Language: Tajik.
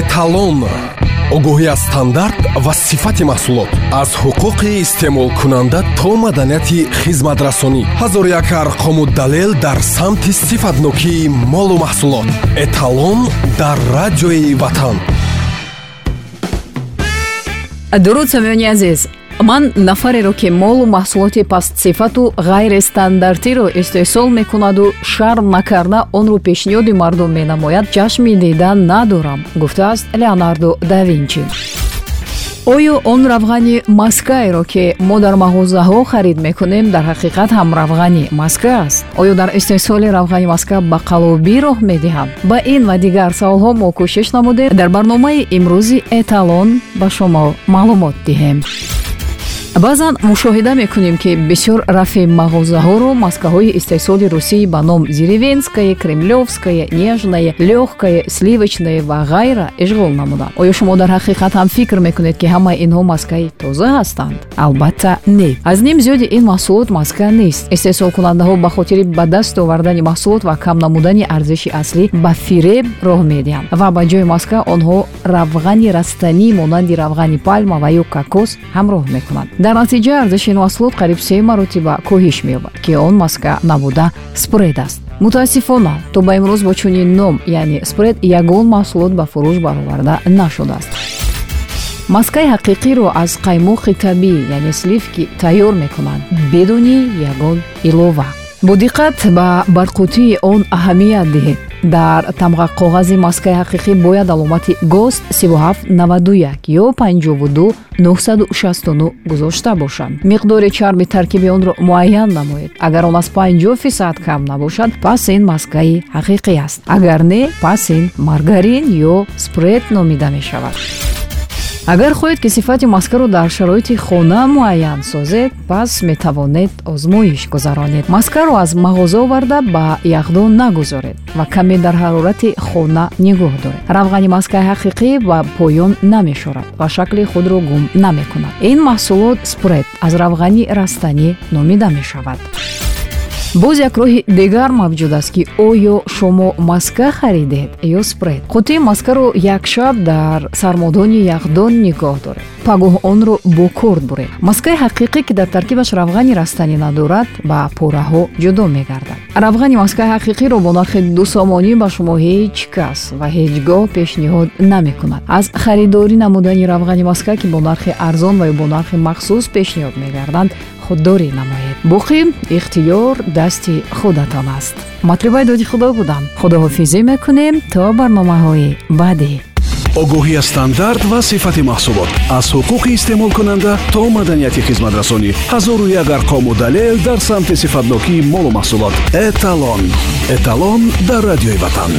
эталон огоҳӣ аз стандарт ва сифати маҳсулот. Аз ҳуқуқи истеъмолкунанда то маданияти хизматрасонӣ. Ҳазор як арқому далел дар самти сифатнокии молу маҳсулот. Эталон дар радиои ватан. Дуруд самиёни азиз ман нафареро ки молу маҳсулоти пастсифату ғайрестандартиро истеҳсол мекунаду шарм накарда онро пешниҳоди мардум менамояд ҷашми дидан надорам гуфтааст леонардо да винчи. Оё он равғани маскаеро ки мо дар мағозаҳо харид мекунем дар ҳақиқат ҳам равғани маска аст. Оё дар истеҳсоли равғани маска ба қаллобӣ роҳ медиҳад. Ба ин ва дигар саволҳо мо кӯшиш намудем дар барномаи имрӯзи эталон ба шумо маълумот диҳем баъзан мушоҳида мекунем ки бисёр рафи мағозаҳоро маскаҳои истеҳсоли русӣ ба ном зиревенское кремлёвское нежное лёгкое сливочное ва ғайра ишғол намуданд. Оё шумо дар ҳақиқат ҳам фикр мекунед ки ҳамаи инҳо маскаи тоза ҳастанд. Албатта не. Аз ним зиёди ин маҳсулот маска нест. Истеҳсолкунандаҳо ба хотири ба даст овардани маҳсулот ва кам намудани арзиши аслӣ ба фиреб роҳ медиҳанд. Ва ба ҷои маска онҳо равғани растанӣ монанди равғани палма ва ё кокос ҳамроҳ мекунанд дар натиҷа арзиши маҳсулот қариб се маротиба коҳиш меёбад ки он маска набуда спред аст. Мутаассифона то ба имрӯз бо чунин ном яъне спред ягон маҳсулот ба фурӯш бароварда нашудааст маскаи ҳақиқиро аз қаймоқи табиӣ яъне сливки тайёр мекунанд бидуни ягон илова. Бо диққат ба барқутии он аҳамият диҳед дар тамғақоғази маскаи ҳақиқӣ бояд аломати гост 3791 ё 52 969 гузошта бошад миқдори чарби таркиби онро муайян намоед. Агар он аз 50 фисад кам набошад пас ин маскаи ҳақиқӣ аст. Агар не пас ин маргарин ё спред номида мешавад агар хоҳед ки сифати маскаро дар шароити хона муайян созед пас метавонед озмоиш гузаронед. Маскаро аз мағоза оварда ба яхдон нагузоред ва каме дар ҳарорати хона нигоҳ доред. Равғани маскаи ҳақиқӣ ба поён намешорад ва шакли худро гум намекунад. Ин маҳсулот спред аз равғани растанӣ номида мешавад боз як роҳи дигар мавҷуд аст ки оё шумо маска харидед ё спред қутии маскаро якшаб дар сармодони яхдон нигоҳ доред. Пагоҳ онро бо курд буред. Маскаи ҳақиқӣ ки дар таркибаш равғани растанӣ надорад ба пораҳо ҷудо мегардад равғани маскаи ҳақиқиро бо нархи дусомонӣ ба шумо ҳеҷ кас ва ҳеҷ гоҳ пешниҳод намекунад. Аз харидорӣ намудани равғани маска ки бо нархи арзон ва ё бо нархи махсус пешниҳод мегарданд худдорӣ намоед. Боқӣ ихтиёр дасти худатон аст. Матлибаи доди худо будам. Худоҳофизӣ мекунем то барномаҳои баъдӣ огоҳӣ аз стандарт ва сифати маҳсулот. Аз ҳуқуқи истеъмолкунанда то маданияти хизматрасонӣ ҳазору як арқому далел дар самти сифатнокии молу маҳсулот. Эталон. Эталон дар радиои ватан